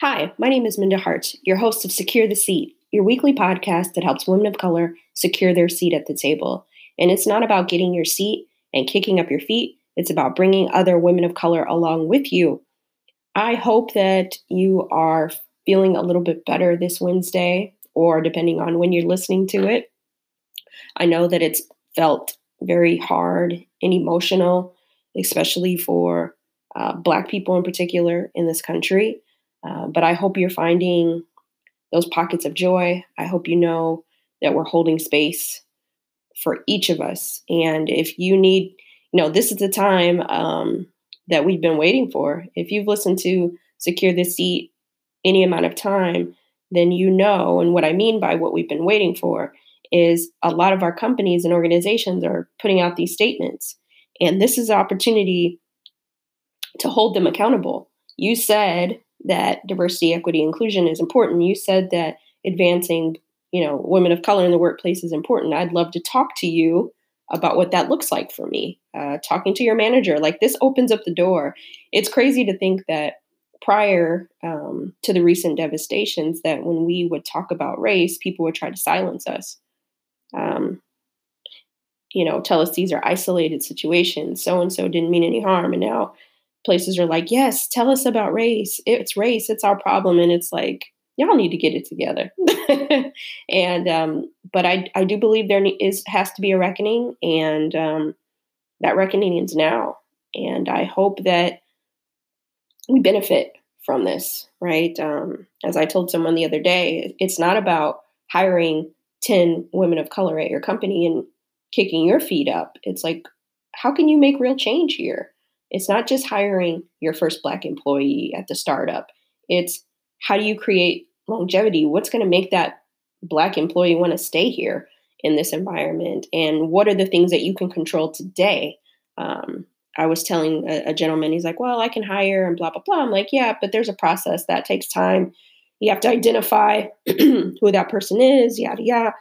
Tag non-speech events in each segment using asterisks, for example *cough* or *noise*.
Hi, my name is Minda Hart, your host of Secure the Seat, your weekly podcast that helps women of color secure their seat at the table. And it's not about getting your seat and kicking up your feet, it's about bringing other women of color along with you. I hope that you are feeling a little bit better this Wednesday, or depending on when you're listening to it. I know that it's felt very hard and emotional, especially for uh, Black people in particular in this country. Uh, but I hope you're finding those pockets of joy. I hope you know that we're holding space for each of us. And if you need, you know, this is the time um, that we've been waiting for. If you've listened to Secure the Seat any amount of time, then you know. And what I mean by what we've been waiting for is a lot of our companies and organizations are putting out these statements. And this is an opportunity to hold them accountable. You said that diversity, equity, inclusion is important. You said that advancing, you know, women of color in the workplace is important. I'd love to talk to you about what that looks like for me. Uh, talking to your manager, like this opens up the door. It's crazy to think that prior um, to the recent devastations, that when we would talk about race, people would try to silence us. Um, you know, tell us these are isolated situations. So and so didn't mean any harm, and now places are like, yes, tell us about race. It's race. It's our problem. And it's like, y'all need to get it together. *laughs* and, um, but I, I do believe there is, has to be a reckoning and, um, that reckoning is now. And I hope that we benefit from this, right? Um, as I told someone the other day, it's not about hiring 10 women of color at your company and kicking your feet up. It's like, how can you make real change here? It's not just hiring your first Black employee at the startup, it's how do you create longevity? What's going to make that Black employee want to stay here in this environment? And what are the things that you can control today? Um, I was telling a, a gentleman, he's like, well, I can hire and blah, blah, blah. I'm like, yeah, but there's a process that takes time. You have to identify *clears throat* who that person is, yada, yada.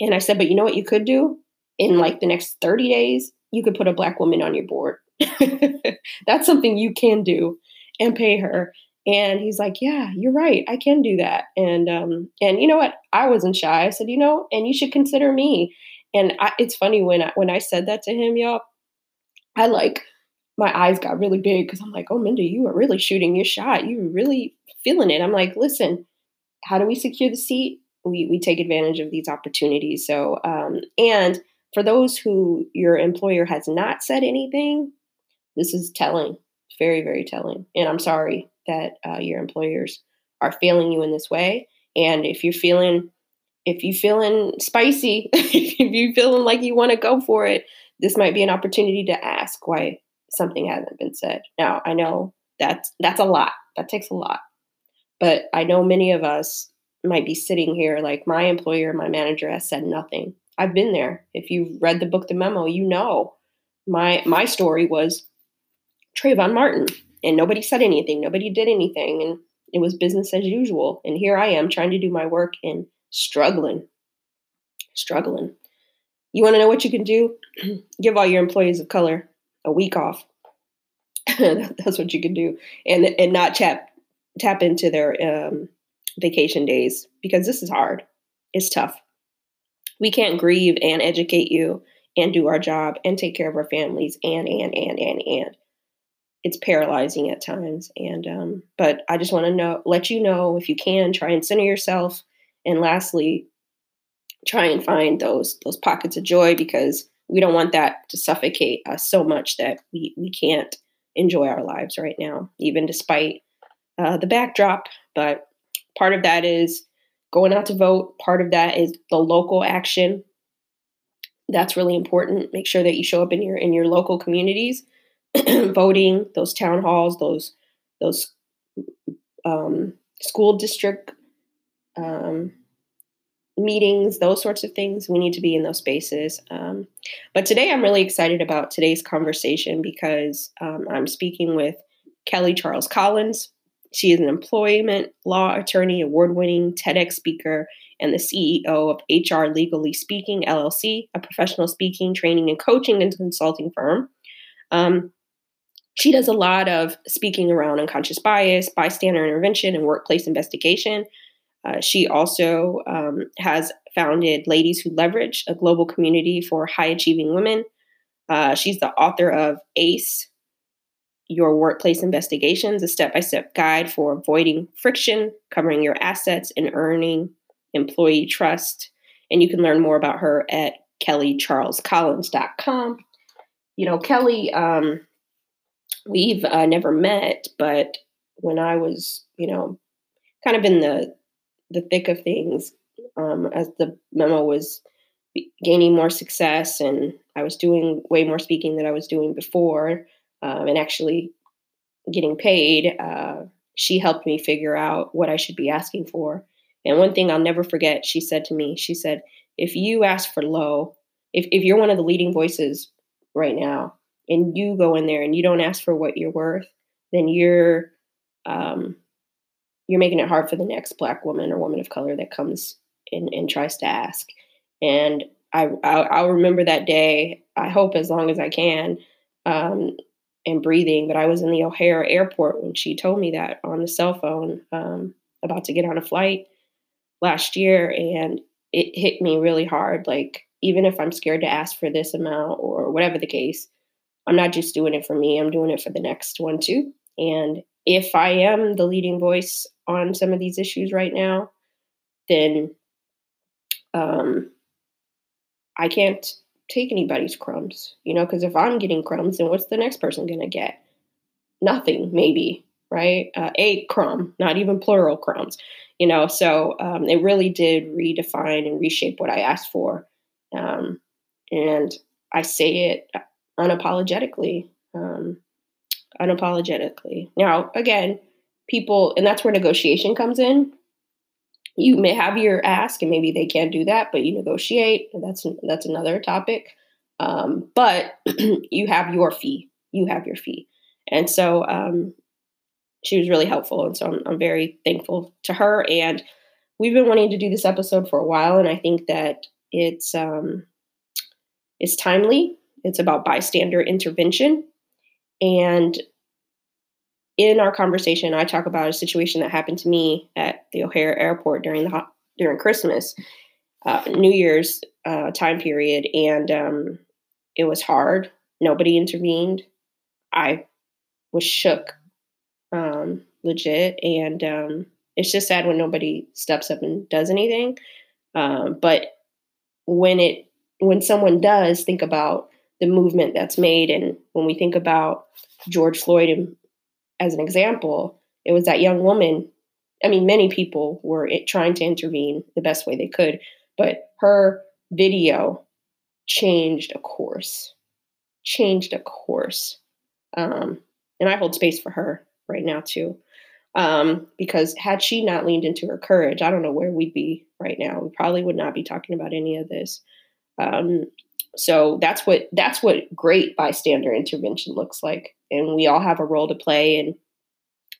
And I said, but you know what you could do? In like the next 30 days, you could put a Black woman on your board *laughs* That's something you can do and pay her. And he's like, "Yeah, you're right. I can do that." And um, and you know what? I wasn't shy. I said, "You know, and you should consider me." And I, it's funny when I, when I said that to him, y'all. I like my eyes got really big because I'm like, "Oh, Minda, you are really shooting your shot. You are really feeling it." I'm like, "Listen, how do we secure the seat? We we take advantage of these opportunities." So, um, and for those who your employer has not said anything, this is telling, very, very telling. And I'm sorry that uh, your employers are failing you in this way. And if you're feeling, if you're feeling spicy, *laughs* if you're feeling like you want to go for it, this might be an opportunity to ask why something hasn't been said. Now, I know that's that's a lot. That takes a lot. But I know many of us might be sitting here like my employer, my manager has said nothing. I've been there. If you've read the book The Memo, you know my my story was Trayvon Martin. And nobody said anything. Nobody did anything. And it was business as usual. And here I am trying to do my work and struggling. Struggling. You want to know what you can do? *clears throat* Give all your employees of color a week off. *laughs* That's what you can do. And and not tap tap into their um, vacation days because this is hard. It's tough. We can't grieve and educate you and do our job and take care of our families and and and and and it's paralyzing at times. And um, but I just want to know, let you know if you can try and center yourself. And lastly, try and find those those pockets of joy because we don't want that to suffocate us so much that we we can't enjoy our lives right now, even despite uh, the backdrop. But part of that is going out to vote. Part of that is the local action. That's really important. Make sure that you show up in your in your local communities *clears throat* voting, those town halls, those those um, school district um, meetings, those sorts of things. We need to be in those spaces. Um, but today, I'm really excited about today's conversation because um, I'm speaking with Kelly Charles Collins. She is an employment law attorney, award winning TEDx speaker, and the CEO of HR Legally Speaking LLC, a professional speaking, training, and coaching and consulting firm. Um, she does a lot of speaking around unconscious bias, bystander intervention, and workplace investigation. Uh, she also um, has founded Ladies Who Leverage, a global community for high achieving women. Uh, she's the author of ACE, Your Workplace Investigations, a step by step guide for avoiding friction, covering your assets, and earning employee trust. And you can learn more about her at kellycharlescollins.com. You know, Kelly, um, we've uh, never met, but when I was, you know, kind of in the the thick of things, um, as the memo was gaining more success, and I was doing way more speaking than I was doing before, um, and actually getting paid. Uh, she helped me figure out what I should be asking for. And one thing I'll never forget, she said to me, she said, if you ask for low, if, if you're one of the leading voices right now, and you go in there and you don't ask for what you're worth, then you're um, you're making it hard for the next black woman or woman of color that comes in and tries to ask. And I, I will remember that day. I hope as long as I can, um, and breathing. But I was in the O'Hare airport when she told me that on the cell phone, um, about to get on a flight last year, and it hit me really hard. Like even if I'm scared to ask for this amount or whatever the case, I'm not just doing it for me, I'm doing it for the next one too. And if I am the leading voice on some of these issues right now, then um, I can't take anybody's crumbs, you know, because if I'm getting crumbs, then what's the next person going to get? Nothing, maybe, right? Uh, a crumb, not even plural crumbs, you know. So um, it really did redefine and reshape what I asked for. Um, and I say it unapologetically. Um, unapologetically. Now, again, people, and that's where negotiation comes in. You may have your ask, and maybe they can't do that, but you negotiate. That's that's another topic. Um, but *clears throat* you have your fee. You have your fee, and so um, she was really helpful, and so I'm, I'm very thankful to her. And we've been wanting to do this episode for a while, and I think that it's um, it's timely it's about bystander intervention. And in our conversation, I talk about a situation that happened to me at the O'Hare Airport during the during Christmas, uh, New Year's uh, time period, and um, it was hard. Nobody intervened. I was shook, um, legit, and um, it's just sad when nobody steps up and does anything. Um, but when it when someone does, think about the movement that's made. And when we think about George Floyd as an example, it was that young woman. I mean, many people were trying to intervene the best way they could, but her video changed a course, changed a course. Um, and I hold space for her right now, too. Um, because had she not leaned into her courage, I don't know where we'd be right now. We probably would not be talking about any of this. Um, so that's what that's what great bystander intervention looks like. And we all have a role to play. And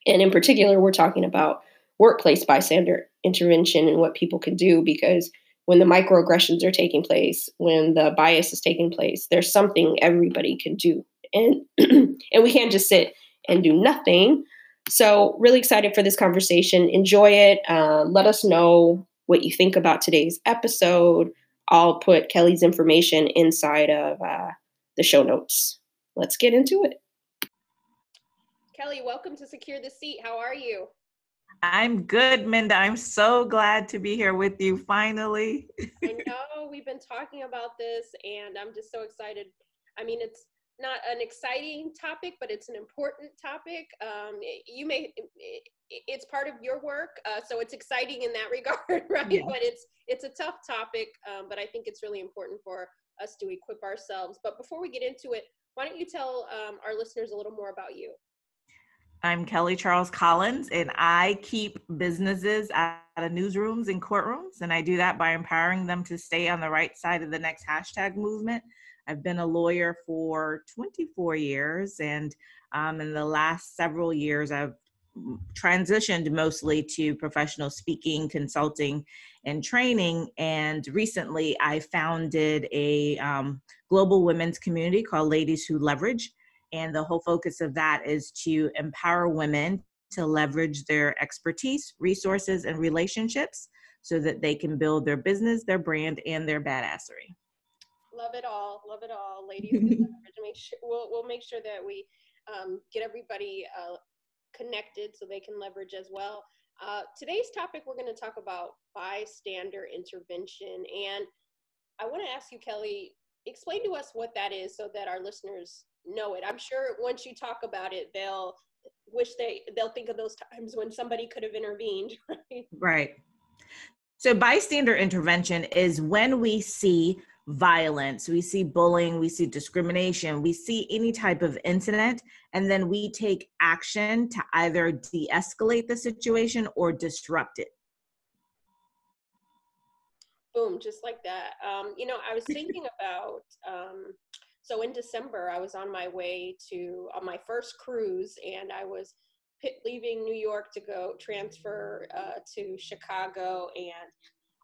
and in particular we're talking about workplace bystander intervention and what people can do because when the microaggressions are taking place when the bias is taking place there's something everybody can do. And *clears throat* and we can't just sit and do nothing. So really excited for this conversation. Enjoy it. Uh, let us know what you think about today's episode I'll put Kelly's information inside of uh, the show notes. Let's get into it. Kelly, welcome to Secure the Seat. How are you? I'm good, Minda. I'm so glad to be here with you finally. I know we've been talking about this, and I'm just so excited. I mean, it's not an exciting topic, but it's an important topic. Um, you may, it's part of your work, uh, so it's exciting in that *laughs* regard, right? Yeah. But it's it's a tough topic, um, but I think it's really important for us to equip ourselves. But before we get into it, why don't you tell um, our listeners a little more about you? I'm Kelly Charles Collins, and I keep businesses out of newsrooms and courtrooms, and I do that by empowering them to stay on the right side of the next hashtag movement I've been a lawyer for 24 years, and um, in the last several years, I've transitioned mostly to professional speaking, consulting, and training. And recently, I founded a um, global women's community called Ladies Who Leverage. And the whole focus of that is to empower women to leverage their expertise, resources, and relationships so that they can build their business, their brand, and their badassery. Love it all. Love it all, ladies. make sure, we'll, we'll make sure that we um, get everybody uh, connected so they can leverage as well. Uh, today's topic, we're going to talk about bystander intervention. And I want to ask you, Kelly, explain to us what that is so that our listeners know it. I'm sure once you talk about it, they'll wish they they'll think of those times when somebody could have intervened. *laughs* Right. Right. So bystander intervention is when we see violence, we see bullying, we see discrimination, we see any type of incident, and then we take action to either de escalate the situation or disrupt it. Boom, just like that. Um, you know, I was thinking *laughs* about, um, so in December, I was on my way to on my first cruise, and I was leaving New York to go transfer uh, to Chicago, and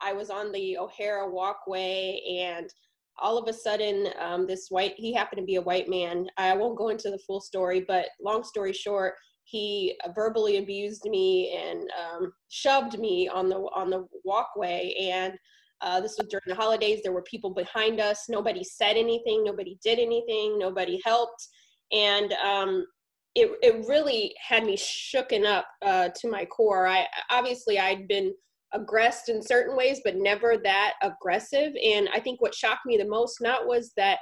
I was on the O'Hare walkway and all of a sudden um, this white he happened to be a white man. I won't go into the full story but long story short he verbally abused me and um, shoved me on the on the walkway. And uh, this was during the holidays. There were people behind us. Nobody said anything. Nobody did anything. Nobody helped. And um, it, it really had me shooken up uh, to my core. I obviously i'd been aggressed in certain ways, but never that aggressive. And I think what shocked me the most not was that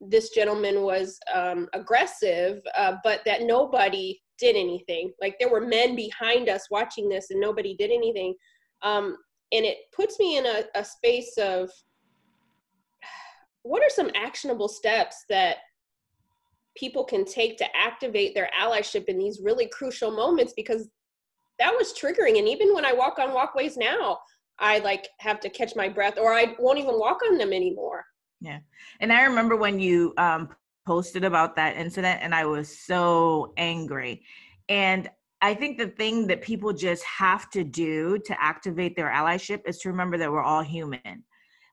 this gentleman was um, aggressive, uh, but that nobody did anything. Like there were men behind us watching this, and nobody did anything. Um, and it puts me in a, a space of what are some actionable steps that people can take to activate their allyship in these really crucial moments because that was triggering. And even when I walk on walkways now, I like have to catch my breath or I won't even walk on them anymore. Yeah. And I remember when you um, posted about that incident and I was so angry. And I think the thing that people just have to do to activate their allyship is to remember that we're all human.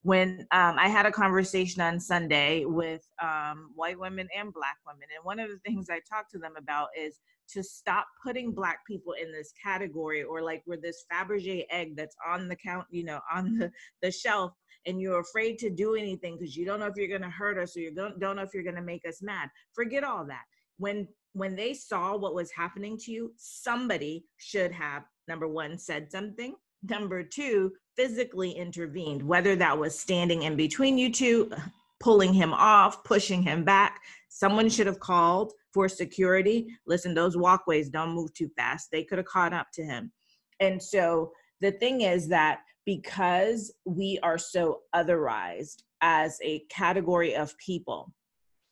When um, I had a conversation on Sunday with um, white women and black women, and one of the things I talked to them about is to stop putting black people in this category or like we're this Fabergé egg that's on the count, you know, on the, the shelf and you're afraid to do anything because you don't know if you're going to hurt us or you don't, don't know if you're going to make us mad. Forget all that. When when they saw what was happening to you, somebody should have number one said something, number two physically intervened, whether that was standing in between you two, pulling him off, pushing him back. Someone should have called for security. Listen, those walkways don't move too fast. They could have caught up to him. And so the thing is that because we are so otherized as a category of people,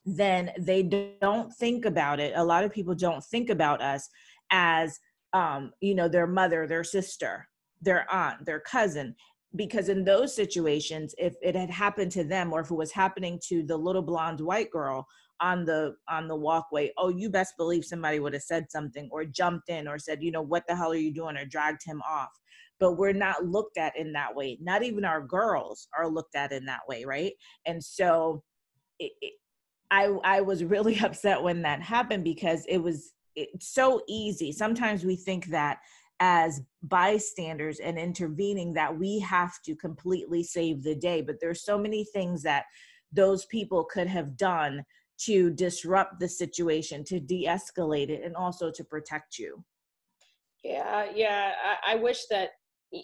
then they don't think about it. A lot of people don't think about us as, um, you know, their mother, their sister, their aunt, their cousin. Because in those situations, if it had happened to them or if it was happening to the little blonde white girl on the on the walkway oh you best believe somebody would have said something or jumped in or said you know what the hell are you doing? or dragged him off. But we're not looked at in that way. Not even our girls are looked at in that way right? And so it, it, i i was really *laughs* upset when that happened because it was it's so easy. Sometimes we think that as bystanders and intervening that we have to completely save the day but there's so many things that those people could have done to disrupt the situation, to de escalate it, and also to protect you. Yeah, yeah. I, I, wish that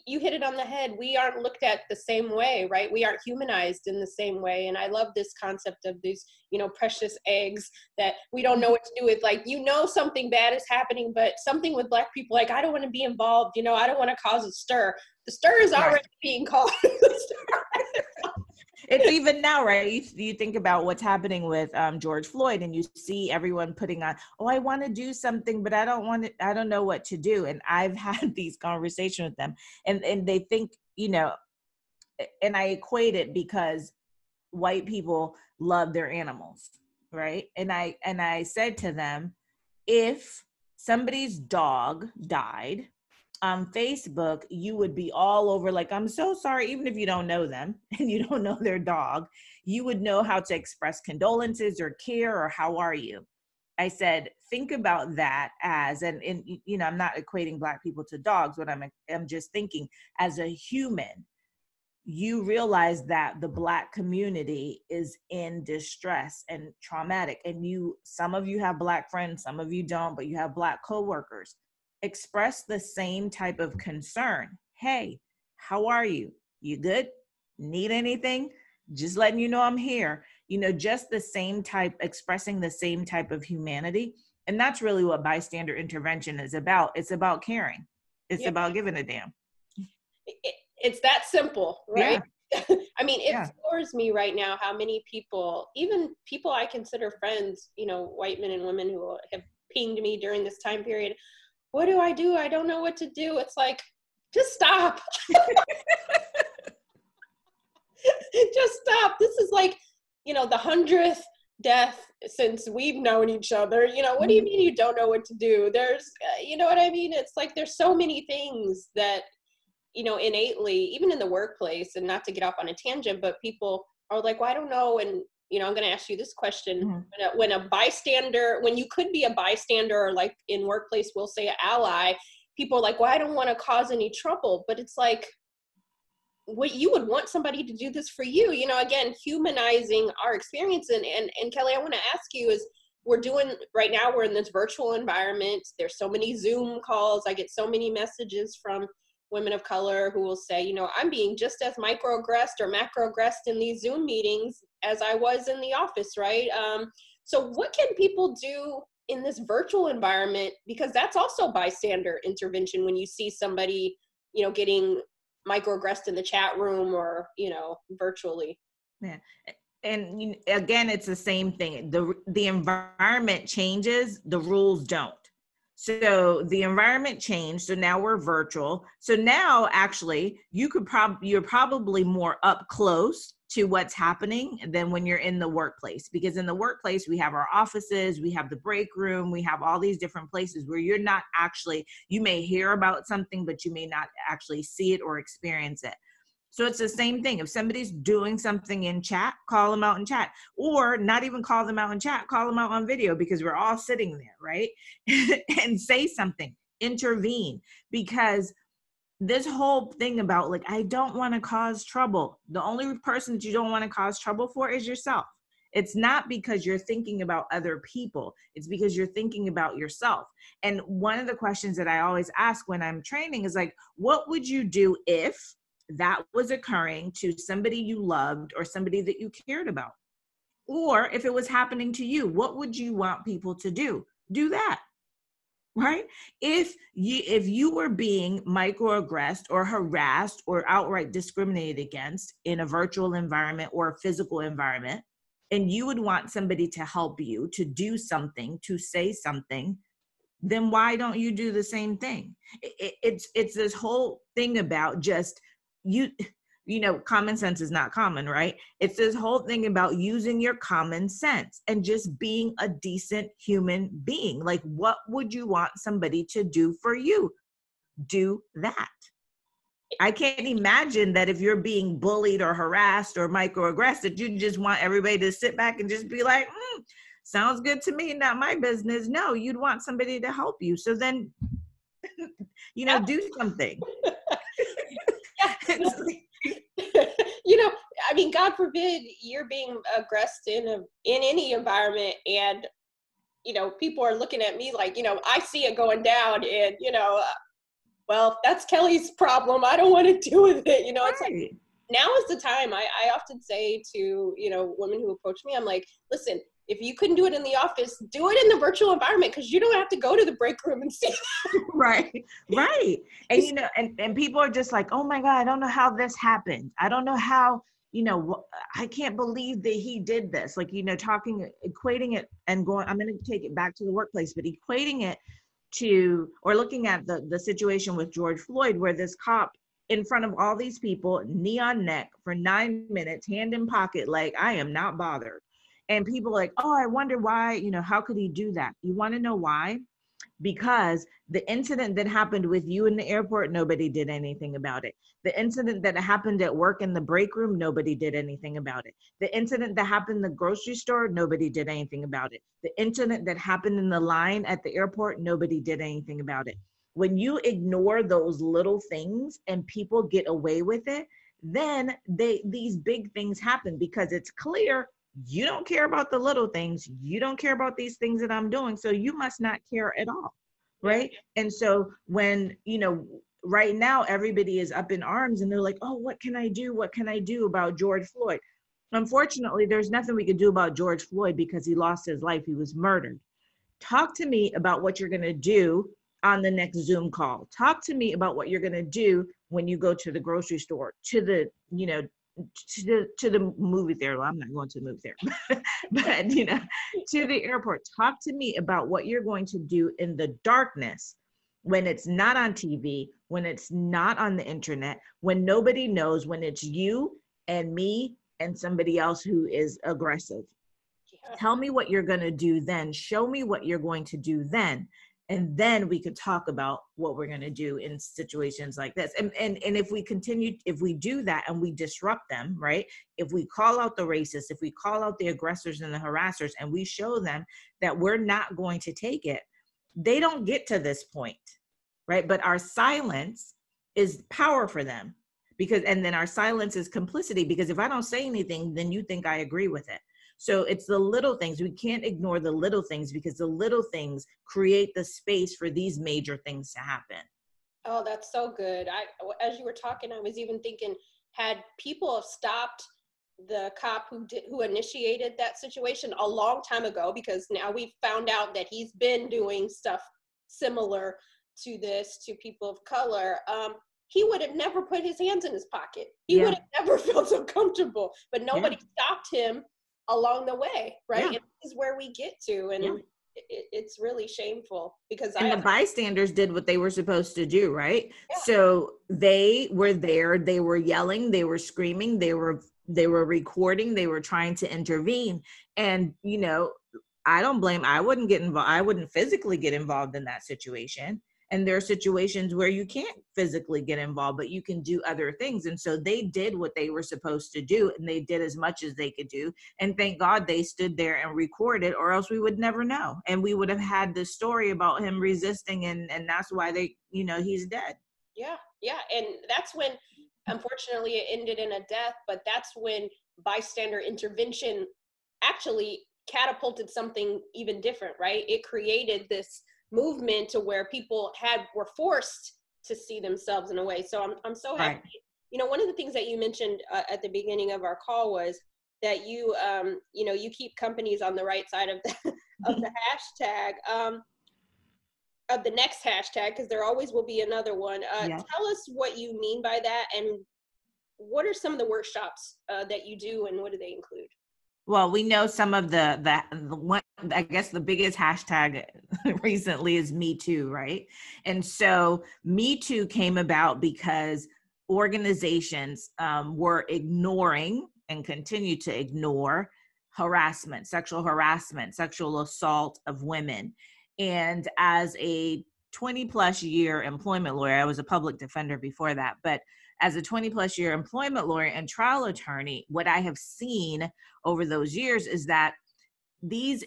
you hit it on the head. We aren't looked at the same way, right? We aren't humanized in the same way. And I love this concept of these, you know, precious eggs that we don't know what to do with. Like, you know, something bad is happening, but something with Black people, like, I don't want to be involved. You know, I don't want to cause a stir. The stir is already right. being *laughs* caused. It's even now, right? You, you, think about what's happening with um, George Floyd, and you see everyone putting on, "Oh, I want to do something, but I don't want to. I don't know what to do." And I've *laughs* had these conversations with them, and and they think, you know, and I equate it because white people love their animals, right? And I and I said to them, if somebody's dog died on Facebook, you would be all over, like, I'm so sorry, even if you don't know them *laughs* and you don't know their dog, you would know how to express condolences or care or how are you. I said, think about that as, and, and you know, I'm not equating black people to dogs, but I'm, I'm just thinking as a human, you realize that the black community is in distress and traumatic and you some of you have black friends some of you don't but you have black coworkers express the same type of concern hey how are you you good need anything just letting you know i'm here you know just the same type expressing the same type of humanity and that's really what bystander intervention is about it's about caring it's yeah. about giving a damn it, it's that simple, right? Yeah. *laughs* I mean, it yeah. floors me right now how many people, even people I consider friends, you know, white men and women who have pinged me during this time period. What do I do? I don't know what to do. It's like, just stop. *laughs* just stop. This is like, you know, the hundredth death since we've known each other. You know, what do you mean you don't know what to do? There's, uh, you know what I mean? It's like there's so many things that you know, innately, even in the workplace, and not to get off on a tangent, but people are like, well, I don't know. And, you know, I'm going to ask you this question. Mm-hmm. When, a, when a bystander, when you could be a bystander, or like in workplace, we'll say an ally, people are like, well, I don't want to cause any trouble. But it's like, what you would want somebody to do this for you, you know, again, humanizing our experience. And, and, and Kelly, I want to ask you is, we're doing right now we're in this virtual environment there's so many zoom calls i get so many messages from women of color who will say, you know, I'm being just as microaggressed or macroaggressed in these Zoom meetings as I was in the office, right? Um, so, what can people do in this virtual environment? Because that's also bystander intervention when you see somebody, you know, getting microaggressed in the chat room or, you know, virtually. Yeah. And again, it's the same thing. The the environment changes, the rules don't. So the environment changed. So now we're virtual. So now actually you could probably you're probably more up close to what's happening than when you're in the workplace because in the workplace we have our offices we have the break room we have all these different places where you're not actually you may hear about something but you may not actually see it or experience it so it's the same thing. If somebody's doing something in chat, call them out in chat, or not even call them out in chat, call them out on video because we're all sitting there, right? *laughs* and say something, intervene because this whole thing about like, I don't want to cause trouble. The only person that you don't want to cause trouble for is yourself. It's not because you're thinking about other people, it's because you're thinking about yourself. And one of the questions that I always ask when I'm training is like, what would you do if? That was occurring to somebody you loved or somebody that you cared about. Or if it was happening to you, what would you want people to do? Do that. Right? If you if you were being microaggressed or harassed or outright discriminated against in a virtual environment or a physical environment, and you would want somebody to help you to do something, to say something, then why don't you do the same thing? It, it's it's this whole thing about just you you know common sense is not common right? It's this whole thing about using your common sense and just being a decent human being. Like what would you want somebody to do for you? Do that. I can't imagine that if you're being bullied or harassed or microaggressed that you just want everybody to sit back and just be like mm, sounds good to me not my business. No you'd want somebody to help you. So then *laughs* you know do something *laughs* *laughs* you know, I mean, God forbid you're being aggressed in a in any environment, and you know, people are looking at me like, you know, I see it going down, and you know, uh, well, that's Kelly's problem. I don't want to *laughs* deal with it. You know, right. it's like now is the time. I, I often say to you know women who approach me, I'm like, listen, if you couldn't do it in the office, do it in the virtual environment because you don't have to go to the break room and see. *laughs* right, right. And you know, and, and people are just like, oh my God, I don't know how this happened. I don't know how, you know, I can't believe that he did this. Like, you know, talking, equating it and going, I'm going to take it back to the workplace, but equating it to, or looking at the, the situation with George Floyd, where this cop in front of all these people, knee on neck for nine minutes, hand in pocket, like, I am not bothered and people like oh i wonder why you know how could he do that you want to know why because the incident that happened with you in the airport, nobody did anything about it. The incident that happened at work in the break room, nobody did anything about it. The incident that happened in the grocery store, nobody did anything about it. The incident that happened in the line at the airport, nobody did anything about it. When you ignore those little things and people get away with it, then they these big things happen because it's clear you don't care about the little things. You don't care about these things that i'm doing. So you must not care at all right? And so when you know right now everybody is up in arms and they're like oh what can i do? What can i do about george floyd? Unfortunately there's nothing we could do about george floyd because he lost his life. He was murdered. Talk to me about what you're going to do on the next zoom call. Talk to me about what you're going to do when you go to the grocery store to the you know to the to the movie theater. Well, I'm not going to the movie theater, *laughs* but you know, to the airport. Talk to me about what you're going to do in the darkness when it's not on TV, when it's not on the internet, when nobody knows, when it's you and me and somebody else who is aggressive. Tell me what you're going to do then. Show me what you're going to do then and then we could talk about what we're going to do in situations like this. And, and and if we continue if we do that and we disrupt them right? If we call out the racists if we call out the aggressors and the harassers and we show them that we're not going to take it they don't get to this point right? But our silence is power for them because and then our silence is complicity because if i don't say anything then you think i agree with it so it's the little things. We can't ignore the little things because the little things create the space for these major things to happen. Oh, that's so good. I as you were talking, I was even thinking had people have stopped the cop who did who initiated that situation a long time ago because now we've found out that he's been doing stuff similar to this to people of color um, he would have never put his hands in his pocket he yeah. would have never *laughs* felt uncomfortable but nobody yeah. stopped him along the way, right? Yeah. this is where we get to, and yeah. it, it's really shameful because and I, the bystanders did what they were supposed to do, right? Yeah. So they were there, they were yelling, they were screaming, they were they were recording, they were trying to intervene, and you know. I don't blame. I wouldn't get involved. I wouldn't physically get involved in that situation and there are situations where you can't physically get involved but you can do other things. And so they did what they were supposed to do and they did as much as they could do. And thank god they stood there and recorded or else we would never know. And we would have had the story about him resisting and and that's why they you know he's dead. Yeah yeah. And that's when unfortunately it ended in a death but that's when bystander intervention actually catapulted something even different right? It created this movement to where people had were forced to see themselves in a way. So I'm I'm so happy. Right. You know, one of the things that you mentioned uh, at the beginning of our call was that you um you know you keep companies on the right side of the *laughs* of the *laughs* hashtag um of the next hashtag because there always will be another one. Uh. Tell us what you mean by that and what are some of the workshops uh, that you do and what do they include? Well, we know some of the the, one I guess the biggest hashtag *laughs* recently is Me Too, right? And so Me Too came about because organizations um, were ignoring and continue to ignore harassment, sexual harassment, sexual assault of women. And as a 20 plus year employment lawyer, I was a public defender before that, but as a 20 plus year employment lawyer and trial attorney, what I have seen over those years is that these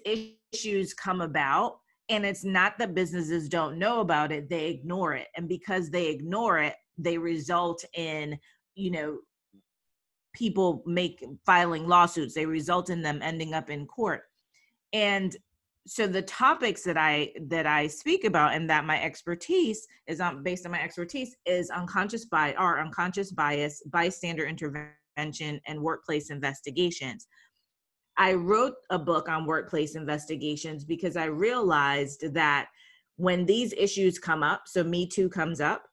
issues come about and it's not that businesses don't know about it, they ignore it. And because they ignore it, they result in, you know, people make filing lawsuits, they result in them ending up in court. And so the topics that i that i speak about and that my expertise is on based on my expertise is unconscious bias our unconscious bias bystander intervention and workplace investigations. I wrote a book on workplace investigations because i realized that when these issues come up so me too comes up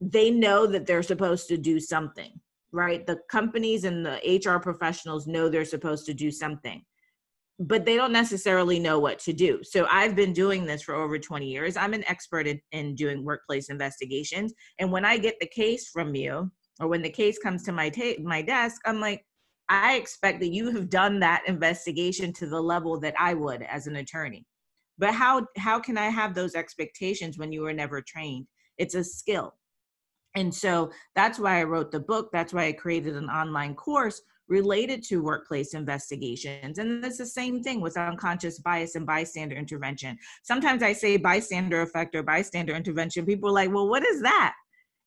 they know that they're supposed to do something right? The companies and the hr professionals know they're supposed to do something but they don't necessarily know what to do. So I've been doing this for over 20 years. I'm an expert in, in doing workplace investigations. And when I get the case from you, or when the case comes to my ta- my desk, I'm like, I expect that you have done that investigation to the level that I would as an attorney. but how how can i have those expectations when you were never trained it's a skill and so that's why i wrote the book that's why i created an online course related to workplace investigations. And it's the same thing with unconscious bias and bystander intervention. Sometimes I say bystander effect or bystander intervention. People are like, well, what is that?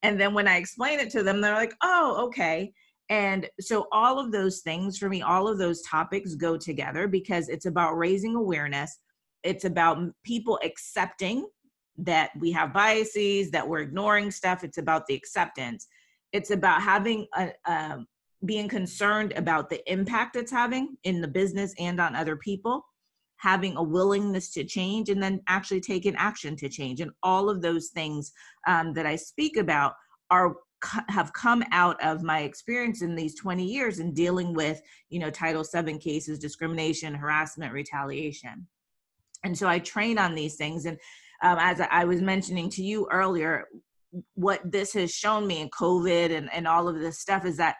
And then when I explain it to them, they're like, oh, okay. And so all of those things for me, all of those topics go together because it's about raising awareness. It's about people accepting that we have biases, that we're ignoring stuff. It's about the acceptance. It's about having a, um, being concerned about the impact it's having in the business and on other people having a willingness to change and then actually taking action to change. And all of those things um, that i speak about are have come out of my experience in these 20 years in dealing with you know title 7 cases discrimination harassment retaliation. And so i train on these things. And um, as i was mentioning to you earlier what this has shown me in covid and, and all of this stuff is that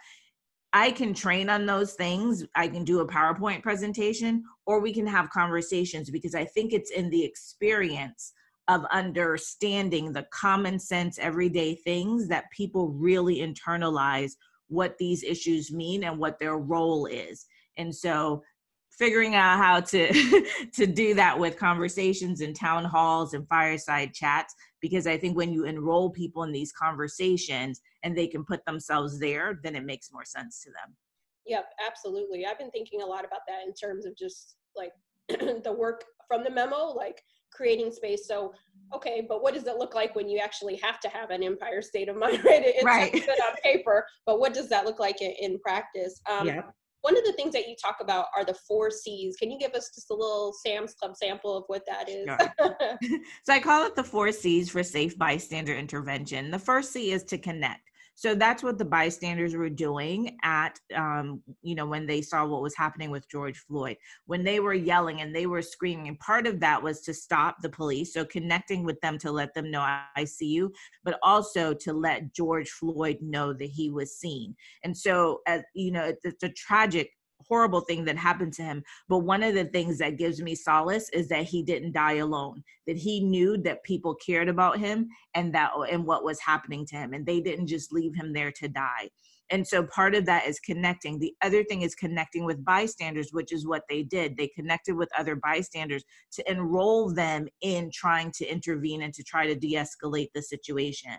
I can train on those things. I can do a PowerPoint presentation, or we can have conversations because I think it's in the experience of understanding the common sense, everyday things that people really internalize what these issues mean and what their role is. And so figuring out how to *laughs* to do that with conversations and town halls and fireside chats because I think when you enroll people in these conversations and they can put themselves there, then it makes more sense to them. Yep, absolutely. I've been thinking a lot about that in terms of just like *clears throat* the work from the memo, like creating space. So, okay, but what does it look like when you actually have to have an empire state of mind, *laughs* right? It's right. good on paper, but what does that look like in, in practice? Um, yeah one of the things that you talk about are the four C's. Can you give us just a little Sam's Club sample of what that is? Sure. *laughs* *laughs* so I call it the four C's for safe bystander intervention. The first C is to connect. So that's what the bystanders were doing at, um, you know, when they saw what was happening with George Floyd, when they were yelling and they were screaming. And part of that was to stop the police. So connecting with them to let them know I see you, but also to let George Floyd know that he was seen. And so, as you know, it's a tragic horrible thing that happened to him. But one of the things that gives me solace is that he didn't die alone, that he knew that people cared about him and that and what was happening to him. And they didn't just leave him there to die. And so part of that is connecting. The other thing is connecting with bystanders, which is what they did. They connected with other bystanders to enroll them in trying to intervene and to try to de escalate the situation.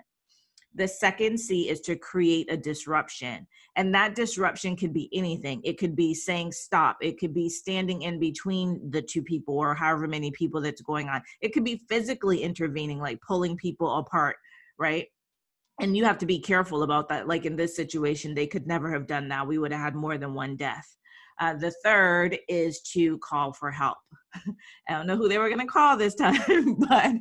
The second C is to create a disruption. And that disruption could be anything. It could be saying stop. It could be standing in between the two people or however many people that's going on. It could be physically intervening, like pulling people apart, right? And you have to be careful about that. Like in this situation, they could never have done that. We would have had more than one death. Uh, the third is to call for help. *laughs* I don't know who they were going to call this *laughs* time, but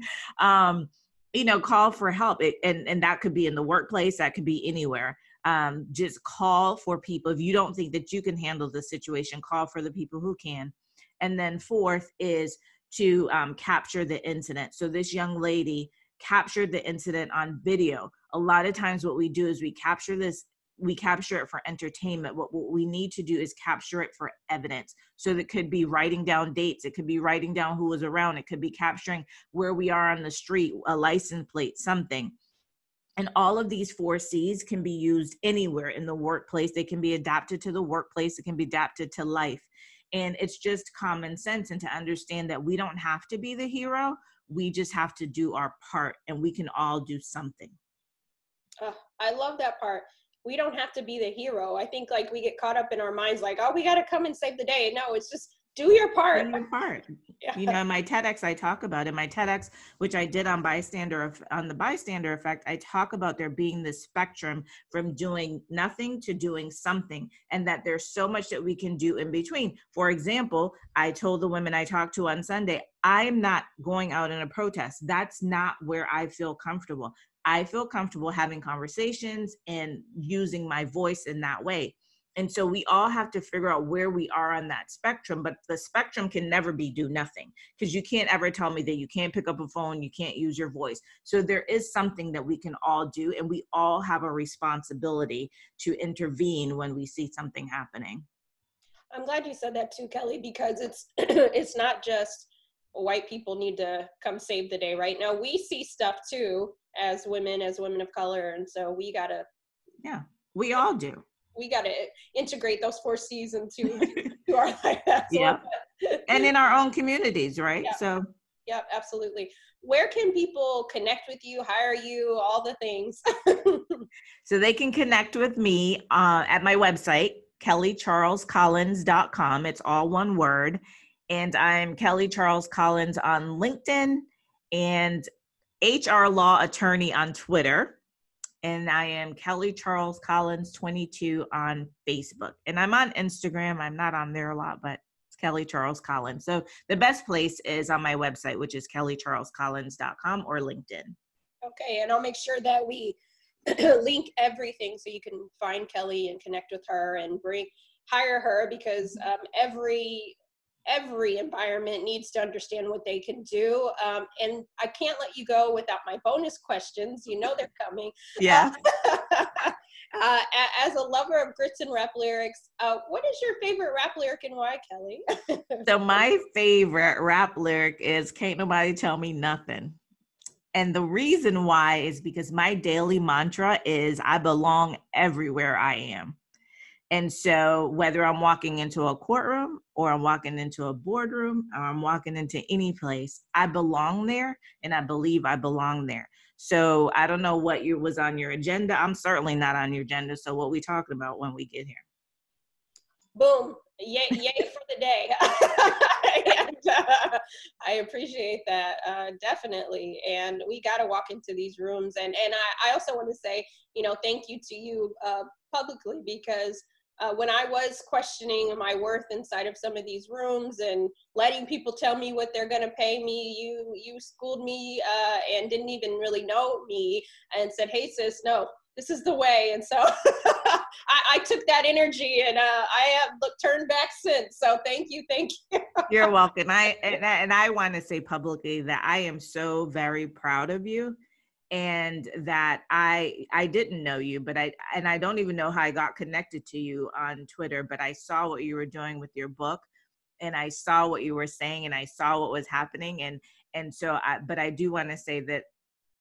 um, you know call for help it, and and that could be in the workplace that could be anywhere. Um, just call for people. If you don't think that you can handle the situation call for the people who can. And then fourth is to um, capture the incident. So this young lady captured the incident on video. A lot of times what we do is we capture this we capture it for entertainment. What, what we need to do is capture it for evidence. So that could be writing down dates, it could be writing down who was around, it could be capturing where we are on the street, a license plate, something. And all of these four C's can be used anywhere in the workplace. They can be adapted to the workplace, it can be adapted to life. And it's just common sense and to understand that we don't have to be the hero. We just have to do our part and we can all do something. Uh, I love that part we don't have to be the hero. I think like we get caught up in our minds like, oh, we got to come and save the day. No, it's just do your part. Do your part. *laughs* Yeah. You know, in my TEDx, I talk about in my TEDx, which I did on bystander on the bystander effect. I talk about there being this spectrum from doing nothing to doing something, and that there's so much that we can do in between. For example, I told the women I talked to on Sunday, I'm not going out in a protest. That's not where I feel comfortable. I feel comfortable having conversations and using my voice in that way. And so we all have to figure out where we are on that spectrum, but the spectrum can never be do nothing because you can't ever tell me that you can't pick up a phone, you can't use your voice. So there is something that we can all do, and we all have a responsibility to intervene when we see something happening. I'm glad you said that too, Kelly, because it's *clears throat* it's not just white people need to come save the day right? Now we see stuff too as women as women of color and so we gotta yeah we all do. We gotta integrate those four c's into to our *laughs* life yeah and in our own communities right? Yeah. so yep absolutely. Where can people connect with you hire you all the things? *laughs* So they can connect with me uh, at my website kellycharlescollins.com it's all one word and I'm Kelly Charles Collins on LinkedIn and HR Law Attorney on Twitter. And I am Kelly Charles Collins 22 on Facebook. And I'm on Instagram. I'm not on there a lot, but it's Kelly Charles Collins. So the best place is on my website, which is kellycharlescollins.com or LinkedIn. Okay. And I'll make sure that we *clears throat* link everything so you can find Kelly and connect with her and bring hire her because um, every every environment needs to understand what they can do. Um, and I can't let you go without my bonus questions. You know they're coming. Yeah. *laughs* uh, as a lover of grits and rap lyrics, uh, what is your favorite rap lyric and why, Kelly? *laughs* so my favorite rap lyric is "Can't nobody tell me nothing." And the reason why is because my daily mantra is I belong everywhere I am. And so, whether I'm walking into a courtroom or I'm walking into a boardroom or I'm walking into any place, I belong there and I believe I belong there. So, I don't know what you was on your agenda. I'm certainly not on your agenda. So, what we talking about when we get here? Boom. Yay, yay for the day. and, *laughs* uh, I appreciate that uh, definitely. And we got to walk into these rooms. And, and I, I also want to say, you know, thank you to you uh, publicly because uh, when I was questioning my worth inside of some of these rooms and letting people tell me what they're going to pay me, you you schooled me uh, and didn't even really know me and said, "Hey, sis, no, this is the way." And so *laughs* I, I, took that energy and uh, I have looked, turned back since. So thank you, thank you. You're welcome. I and, *laughs* and I want to say publicly that I am so very proud of you and that I I didn't know you, but I and I don't even know how I got connected to you on Twitter, but I saw what you were doing with your book and I saw what you were saying and I saw what was happening and and so I but I do want to say that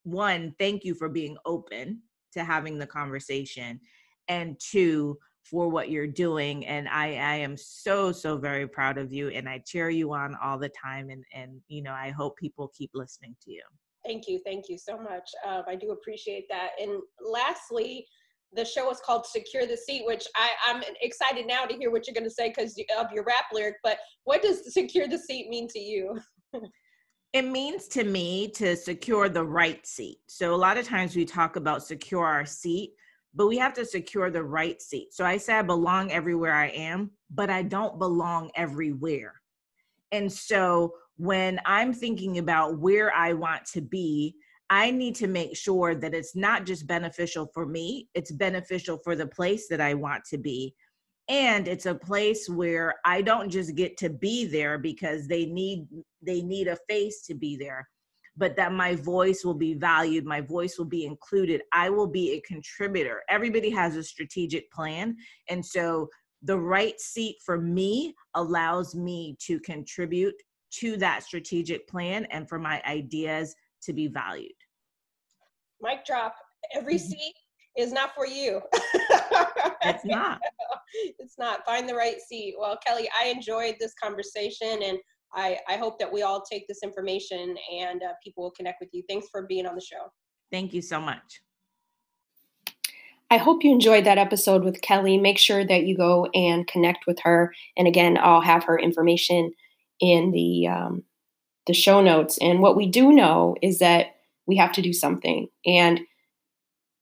one, thank you for being open to having the conversation and two for what you're doing and I I am so so very proud of you and I cheer you on all the time and and you know I hope people keep listening to you. Thank you. Thank you so much. Um, I do appreciate that. And lastly, the show is called Secure the Seat, which I, I'm excited now to hear what you're going to say because of your rap lyric. But what does *laughs* Secure the Seat mean to you? it means to me to secure the right seat. So a lot of times we talk about secure our seat, but we have to secure the right seat. So I say I belong everywhere I am, but I don't belong everywhere. And so when I'm thinking about where I want to be, I need to make sure that it's not just beneficial for me, it's beneficial for the place that I want to be. And it's a place where I don't just get to be there because they need they need a face to be there, but that my voice will be valued, my voice will be included. I will be a contributor. Everybody has a strategic plan, and so the right seat for me allows me to contribute to that strategic plan and for my ideas to be valued. Mic drop. Every mm-hmm. seat is not for you. it's not. *laughs* it's not. Find the right seat. Well, Kelly, I enjoyed this conversation and I, I hope that we all take this information and uh, people will connect with you. Thanks for being on the show. Thank you so much. I hope you enjoyed that episode with Kelly. Make sure that you go and connect with her. And again, I'll have her information in the um, the show notes. And what we do know is that we have to do something. And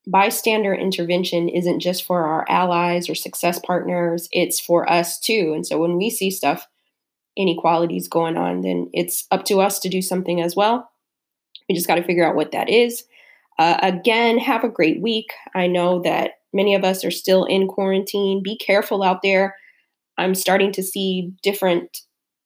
bystander intervention isn't just for our allies or success partners; it's for us too. And so when we see stuff, inequalities going on, then it's up to us to do something as well. We just got to figure out what that is. Uh, again, have a great week. I know that many of us are still in quarantine. Be careful out there. I'm starting to see different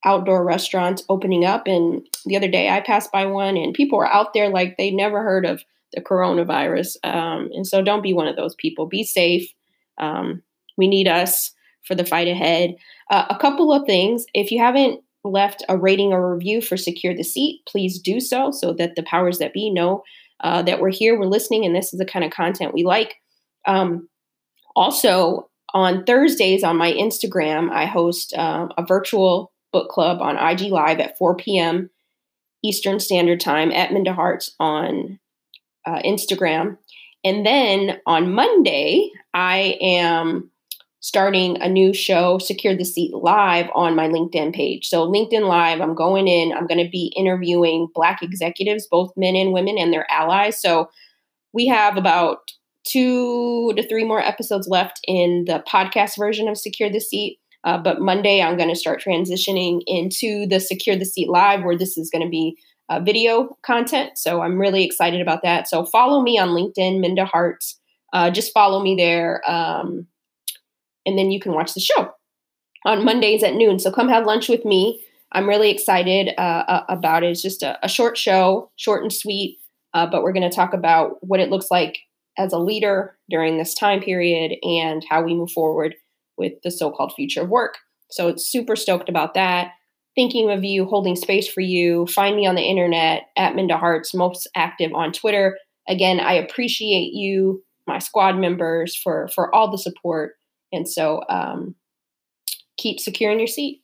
outdoor restaurants opening up. And the other day I passed by one and people were out there like they never heard of the coronavirus. Um, and so don't be one of those people. Be safe. Um, we need us for the fight ahead. Uh, a couple of things. If you haven't left a rating or review for Secure the Seat, please do so so that the powers that be know uh, that we're here, we're listening, and this is the kind of content we like. Um, also, on Thursdays on my Instagram, I host uh, a virtual book club on IG Live at 4 p.m. Eastern Standard Time at Minda Harts on uh, Instagram. And then on Monday, I am starting a new show, Secure the Seat Live, on my LinkedIn page. So, LinkedIn Live, I'm going in, I'm going to be interviewing Black executives, both men and women, and their allies. So, we have about two to three more episodes left in the podcast version of Secure the Seat. Uh, but Monday, I'm going to start transitioning into the Secure the Seat Live, where this is going to be uh, video content. So I'm really excited about that. So follow me on LinkedIn, Minda Harts. Uh, just follow me there. Um, and then you can watch the show on Mondays at noon. So come have lunch with me. I'm really excited uh about it. It's just a, a, short show, short and sweet, uh, but we're going to talk about what it looks like as a leader during this time period and how we move forward with the so called future of work. So it's super stoked about that. Thinking of you, holding space for you. Find me on the internet at Minda Harts, most active on Twitter. Again, I appreciate you, my squad members, for for all the support. And so um, keep securing your seat.